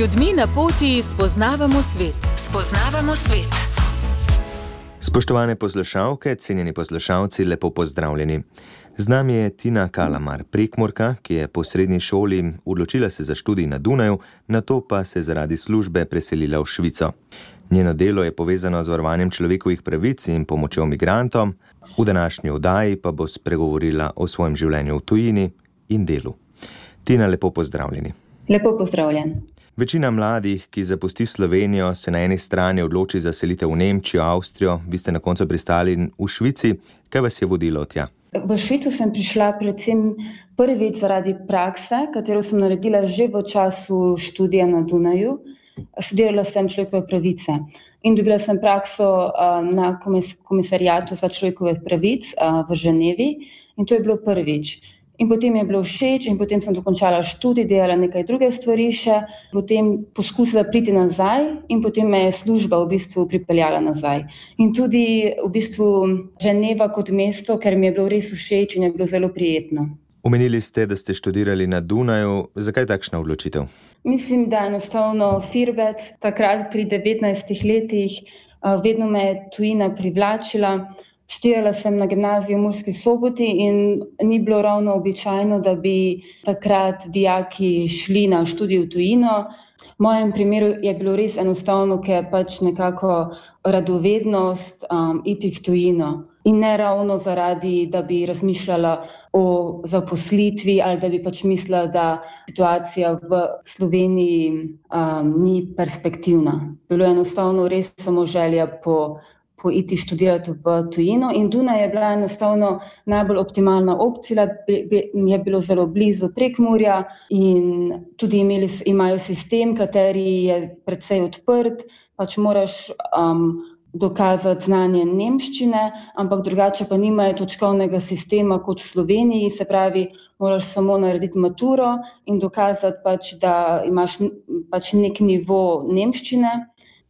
ljudmi na poti spoznavamo svet. Spoznavamo svet. Spoštovane poslušalke, cenjeni poslušalci, lepo pozdravljeni. Z nami je Tina Kalamar, prekmorka, ki je po srednji šoli odločila se za študij na Dunaju, na to pa se zaradi službe preselila v Švico. Njeno delo je povezano z varovanjem človekovih pravic in pomočjo migrantom, v današnji oddaji pa bo spregovorila o svojem življenju v tujini in delu. Tina, lepo pozdravljeni. Lepo pozdravljen. Večina mladih, ki zapusti Slovenijo, se na eni strani odloči za selitev v Nemčijo, Avstrijo, vi ste na koncu pristali v Švici. Kaj vas je vodilo tja? V Švico sem prišla predvsem prvič zaradi prakse, katero sem naredila že v času študija na Dunaju. Študirala sem človekove pravice in dobila sem prakso na komisarijatu za človekove pravice v Ženevi, in to je bilo prvič. In potem je bilo všeč, in potem sem dokončala študij, delala nekaj druge stvari še, potem poskusila priti nazaj, in potem me je služba v bistvu pripeljala nazaj. In tudi v bistvu Ženeva kot mesto, ker mi je bilo res všeč in je bilo zelo prijetno. Omenili ste, da ste študirali na Dunaju. Zakaj takšna odločitev? Mislim, da je enostavno Firbec takrat pri devetnajstih letih, vedno me je tujina privlačila. Študirala sem na gimnaziji v Murski Soboti in ni bilo ravno običajno, da bi takrat dijaki šli na študij v tujino. V mojem primeru je bilo res enostavno, ker pač nekako radovednost iti v tujino. In ne ravno zaradi, da bi razmišljala o zaposlitvi ali da bi pač mislila, da situacija v Sloveniji ni perspektivna. Bilo je enostavno res samo želja po iti študirat v tujino in Dunaj je bila enostavno najbolj optimalna opcija, je bilo zelo blizu Prekmurja in tudi imeli imajo sistem, kateri je precej odprt, pač moraš dokazati znanje nemščine, ampak drugače pa nimajo točkovnega sistema kot v Sloveniji, se pravi, moraš samo narediti maturo in dokazati pač, da imaš pač neki nivo nemščine.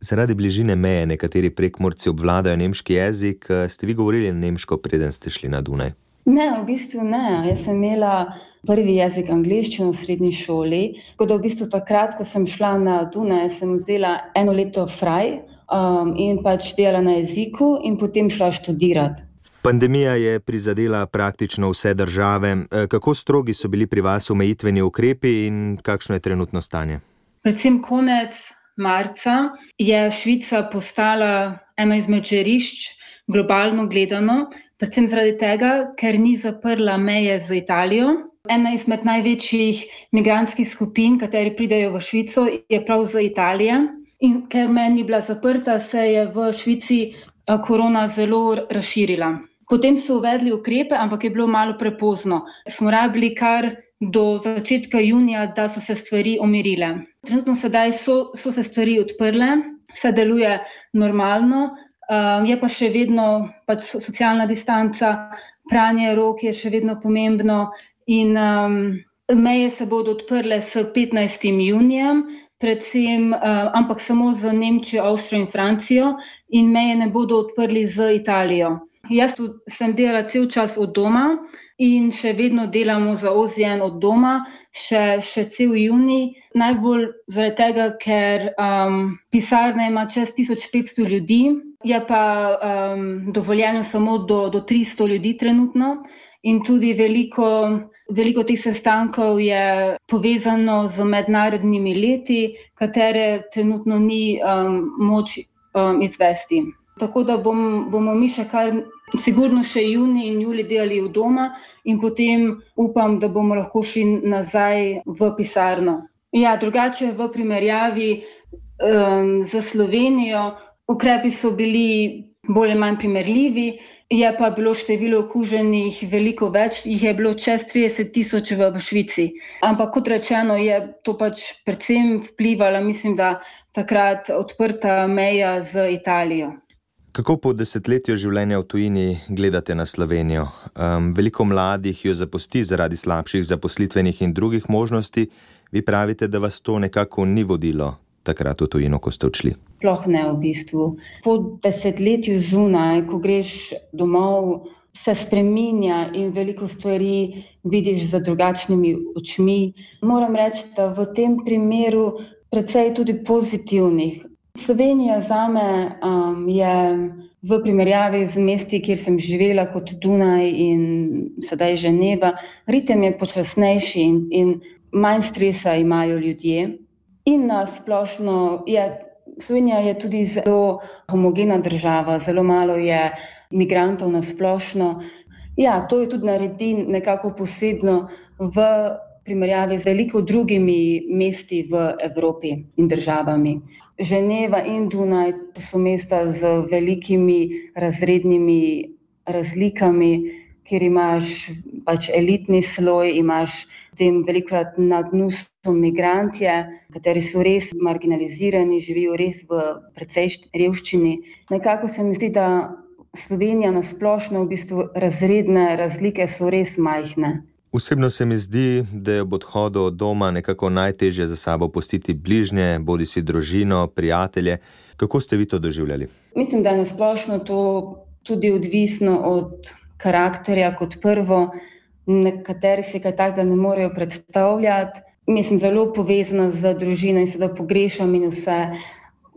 Zaradi bližine meje nekateri Prekmurci obvladajo nemški jezik, ste vi govorili nemško, preden ste šli na Dunaj? Ne, v bistvu ne, jaz sem imela prvi jezik angleščino v srednji šoli, tako da v bistvu takrat, ko sem šla na Dunaj, sem vzela eno leto fraj, in pač delala na jeziku in potem šla študirat. Pandemija je prizadela praktično vse države. Kako strogi so bili pri vas omejitveni ukrepi in kakšno je trenutno stanje? Predvsem konec marca je Švica postala eno izmed žarišč, globalno gledano, predvsem zaradi tega, ker ni zaprla meje z Italijo. Ena izmed največjih migrantskih skupin, kateri pridejo v Švico, je prav iz Italije. In ker meja ni bila zaprta, se je v Švici korona zelo razširila. Potem so uvedli ukrepe, ampak je bilo malo prepozno. Smo rabili kar do začetka junija, da so se stvari umirile. Trenutno sedaj so, so se stvari odprle, vse deluje normalno, je pa še vedno pač socialna distanca, pranje rok je še vedno pomembno in meje se bodo odprle s petnajstim junijem, predvsem, ampak samo z Nemčijo, Avstrijo in Francijo, in meje ne bodo odprli z Italijo. Jaz sem delala cel čas od doma in še vedno delamo za OZN od doma, še, še cel junij. Najbolj zaradi tega, ker pisarna ima čez tisoč petsto ljudi, je pa dovoljeno samo do, do tristo ljudi trenutno. In tudi veliko, veliko teh sestankov je povezano z mednarodnimi leti, katere trenutno ni moč izvesti. Tako da bom, bomo mi še kar sigurno še junij in julij delali od doma in potem upam, da bomo lahko šli nazaj v pisarno. Ja, drugače v primerjavi s Slovenijo ukrepi so bili bolj ali manj primerljivi, je pa bilo število okuženih veliko več, jih je bilo čez trideset tisoč v Švici. Ampak kot rečeno, je to pač predvsem vplivalo, mislim, da takrat odprta meja z Italijo. Kako po desetletju življenja v tujini gledate na Slovenijo? veliko mladih jo zapusti zaradi slabših zaposlitvenih in drugih možnosti, vi pravite, da vas to nekako ni vodilo takrat v tujino, ko ste odšli. Sploh ne, v bistvu. Po desetletju zunaj, ko greš domov, se spreminja in veliko stvari vidiš z drugačnimi očmi. Moram reči, da v tem primeru precej tudi pozitivnih. Slovenija za me um, je v primerjavi z mesti, kjer sem živela, kot Dunaj in sedaj Ženeva, ritem je počasnejši in, in manj stresa imajo ljudje. In na splošno je Slovenija je tudi zelo homogena država, zelo malo je imigrantov na splošno. Ja, to je tudi naredi nekako posebno v primerjavi z veliko drugimi mesti v Evropi in državami. Ženeva in Dunaj so mesta z velikimi razrednimi razlikami, kjer imaš pač elitni sloj, imaš tem velikrat na dnu so migrantje, kateri so res marginalizirani, živijo res v precej revščini. Nekako se mi zdi, da Slovenija na splošno v bistvu razredne razlike so res majhne. Osebno se mi zdi, da je ob odhodu od doma nekako najtežje za sabo pustiti bližnje, bodi si družino, prijatelje. Kako ste vi to doživljali? Mislim, da je nasplošno to tudi odvisno od karakterja, kot prvo. Nekateri si kaj takega ne morejo predstavljati. Mislim, zelo povezana z družino in se da pogrešam in vse.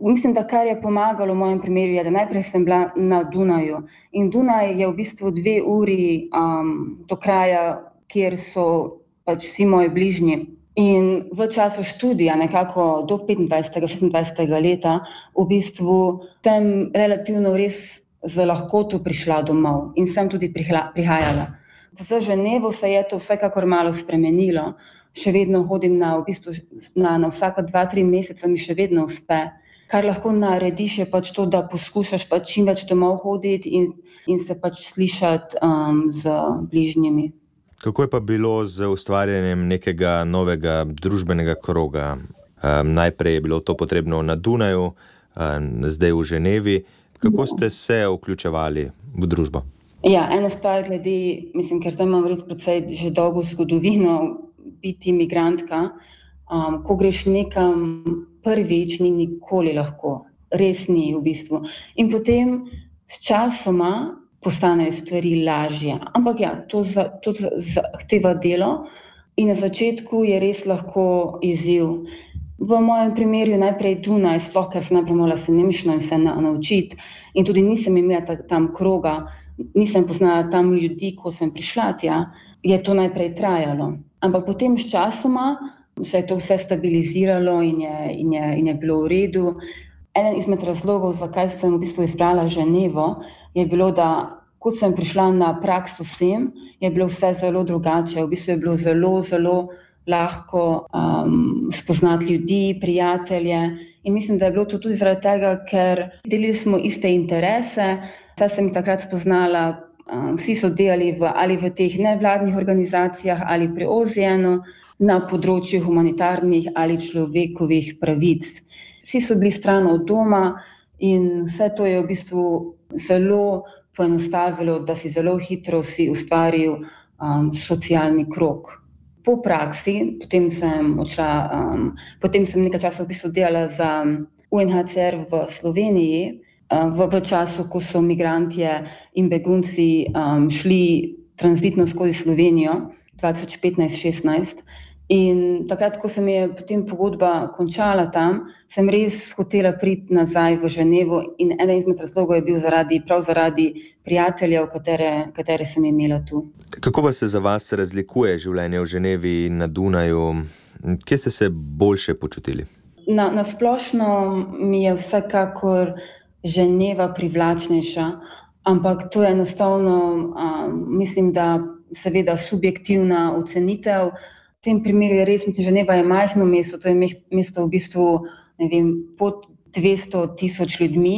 Mislim, da kar je pomagalo v mojem primeru, je, da najprej sem bila na Dunaju. In Dunaj je v bistvu dve uri um, do kraja kjer so pač vsi moji bližnji. In v času študija, nekako do 25-26 leta, v bistvu sem relativno res z lahkoto prišla domov in sem tudi prihajala. Za Ženevo se je to vsekakor malo spremenilo. Še vedno hodim na, v bistvu, na, na vsaka dva, tri mesece, mi še vedno uspe. Kar lahko narediš, je pač to, da poskušaš pač čim več domov hoditi in, in se pač slišati um, z bližnjimi. Kako je pa bilo z ustvarjanjem nekega novega družbenega kroga? Um, najprej je bilo to potrebno na Dunaju, um, zdaj v Ženevi. Kako ste se vključevali v družbo? Ja, ena stvar, glede, mislim, ker zdaj imam res precej že dolgo zgodovino biti imigrantka. Um, ko greš nekam prvič, ni nikoli lahko, res ni v bistvu. In potem s časoma postanejo stvari lažje. Ampak ja, to, za, to zahteva delo in na začetku je res lahko izziv. V mojem primeru najprej Dunaj, sploh ker sem najprej morala se nemško in se naučiti, in tudi nisem imela tam kroga, nisem poznala tam ljudi, ko sem prišla tja, je to najprej trajalo. Ampak potem s časoma se je to vse stabiliziralo in je, in je, in je bilo v redu. Eden izmed razlogov, zakaj sem v bistvu izbrala Ženevo, je bilo, da ko sem prišla na prakso sem, je bilo vse zelo drugače. V bistvu je bilo zelo, zelo lahko um, spoznati ljudi, prijatelje. In mislim, da je bilo to tudi zaradi tega, ker delili smo iste interese. Saj sem jih takrat spoznala, um, vsi so delali v, ali v teh nevladnih organizacijah ali pri OZN-u na področju humanitarnih ali človekovih pravic vsi so bili stran od doma, in vse to je v bistvu zelo poenostavilo, da si zelo hitro si ustvaril um, socialni krok. Po praksi, potem sem odšla, um, potem sem nekaj časa v bistvu delala za UNHCR v Sloveniji, um, v, v času, ko so migranti in begunci um, šli tranzitno skozi Slovenijo 2015-2016. In takrat, ko se mi je potem pogodba končala tam, sem res hotela priti nazaj v Ženevo. In eden izmed razlogov je bil zaradi, prav zaradi prijateljev, katere, katere sem imela tu. Kako pa se za vas razlikuje življenje v Ženevi in na Dunaju? Kje ste se boljše počutili? Na, na splošno mi je vsekakor Ženeva privlačnejša, ampak to je enostavno, um, mislim, da seveda subjektivna ocenitev tem primeru je res, mislim, Ženeva je majhno mesto, to je mesto v bistvu vem, pod 200 tisoč ljudmi,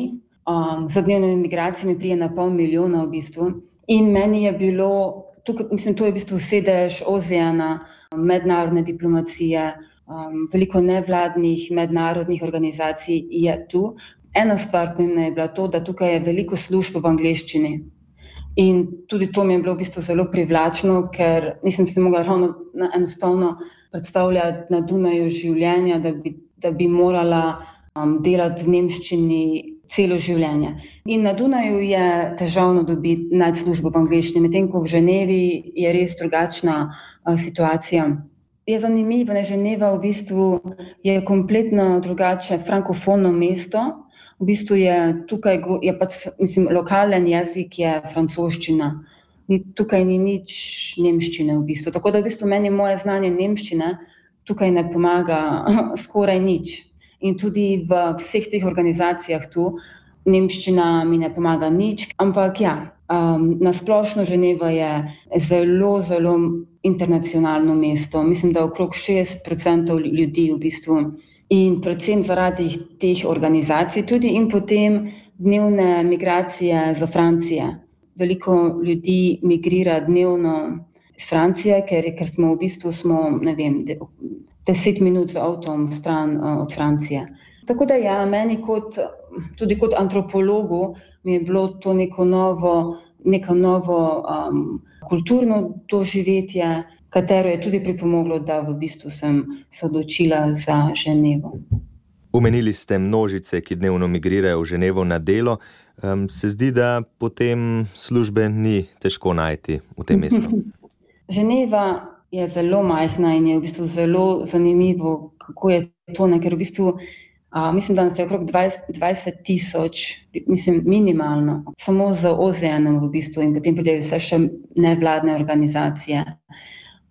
um, z dnevnimi migracijami prije na pol milijona v bistvu. In meni je bilo, tukaj, mislim, to je v bistvu sedež OZN-a, mednarodne diplomacije, um, veliko nevladnih mednarodnih organizacij je tu. Ena stvar pomembna je bila to, da tukaj je veliko služb v angleščini. In tudi to mi je bilo v bistvu zelo privlačno, ker nisem si mogla ravno enostavno predstavljati na Dunaju življenja, da bi, da bi morala um, delati v nemščini celo življenje. In na Dunaju je težavno dobiti nadslužbo v angleščini, medtem ko v Ženevi je res drugačna uh, situacija. Je zanimivo, da Ženeva v bistvu je kompletno drugače, frankofono mesto. V bistvu je tukaj je pač, mislim, lokalen jezik je francoščina. Ni, tukaj ni nič nemščine v bistvu. Tako da v bistvu meni moje znanje nemščine tukaj ne pomaga skoraj nič. In tudi v vseh teh organizacijah tu nemščina mi ne pomaga nič. Ampak ja, um, nasplošno Ženeva je zelo, zelo internacionalno mesto. Mislim, da okrog 60% ljudi v bistvu in predvsem zaradi teh organizacij, tudi in potem dnevne migracije za Francije. Veliko ljudi migrira dnevno iz Francije, ker, ker smo v bistvu smo, vem, deset minut z avtom stran uh, od Francije. Tako da ja, meni kot, tudi kot antropologu mi je bilo to neko novo, neko novo um, kulturno doživetje, katero je tudi pripomoglo, da v bistvu sem se odločila za Ženevo. Umenili ste množice, ki dnevno migrirajo v Ženevo na delo. Um, se zdi, da potem službe ni težko najti v tem mestu? Ženeva je zelo majhna in je v bistvu zelo zanimivo, kako je to. Ne? Ker v bistvu uh, mislim, da nas je okrog 20 tisoč, mislim, minimalno, samo z OZN-om v bistvu in potem pridejo vse še nevladne organizacije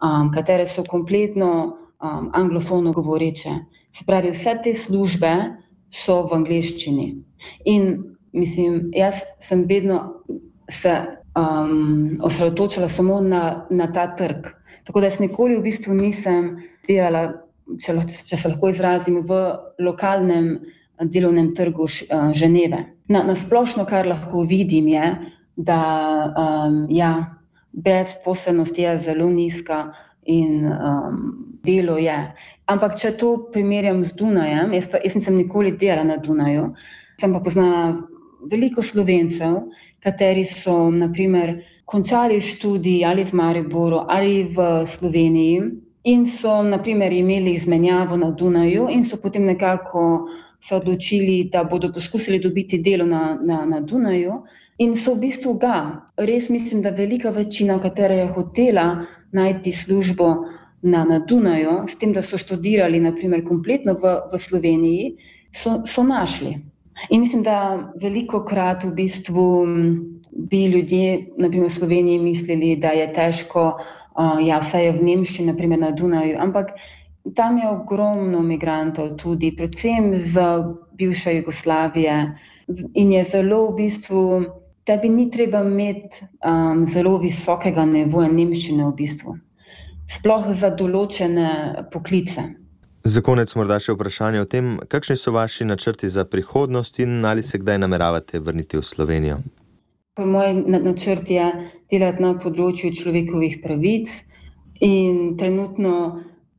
um, katere so kompletno um, anglofono govoreče. Se pravi, vse te službe so v angleščini. In mislim, jaz sem vedno se um, osredotočila samo na, na ta trg. Tako da jaz nikoli v bistvu nisem delala, če, če se lahko izrazim, v lokalnem delovnem trgu Ženeve. Na, na splošno, kar lahko vidim, je, da um, ja, brezposelnost je zelo nizka in um, delo je. Ampak, če to primerjam z Dunajem, jaz, jaz nisem nikoli delala na Dunaju, sem pa poznala veliko slovencev, kateri so naprimer končali študij ali v Mariboru ali v Sloveniji. In so naprimer, imeli izmenjavo na Dunaju, in so potem nekako se odločili, da bodo poskusili dobiti delo na, na, na Dunaju. In so v bistvu ga, res mislim, da velika večina, katera je hotela najti službo na, na Dunaju, s tem, da so študirali, naprimer, kompletno v, v Sloveniji, so, so našli. In mislim, da veliko krat v bistvu bi ljudje, naprimer v Sloveniji, mislili, da je težko, uh, ja, vse je v Nemčiji, naprimer na Dunaju, ampak tam je ogromno imigrantov, tudi predvsem iz bivše Jugoslavije, in je zelo v bistvu tebi ni treba imeti um, zelo visokega nivoja nemščine v bistvu, sploh za določene poklice. Za konec morda še vprašanje o tem, kakšni so vaši načrti za prihodnost in ali se kdaj nameravate vrniti v Slovenijo? Moj načrt je delati na področju človekovih pravic in trenutno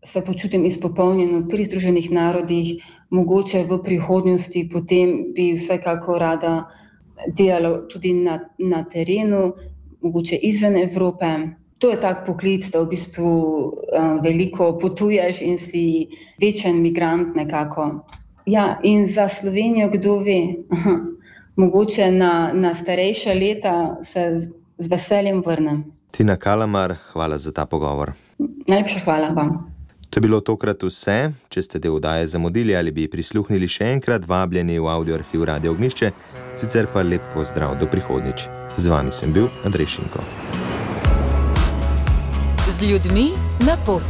se počutim izpopolnjeno pri Združenih narodih, mogoče v prihodnosti, potem bi vsekako rada delalo tudi na, na terenu, mogoče izven Evrope. To je tak poklic, da v bistvu um, veliko potuješ in si večen imigrant nekako. Ja, in za Slovenijo, kdo ve, mogoče na, na starejša leta se z veseljem vrnem. Tina Kalamar, hvala za ta pogovor. Najlepša hvala vam. To je bilo tokrat vse. Če ste del oddaje zamudili ali bi prisluhnili še enkrat, vabljeni v audio arhiv Radio Ognišče, sicer pa lep pozdrav do prihodnič. Z vami sem bil Andrej Šinko. Z ljudmi na pot.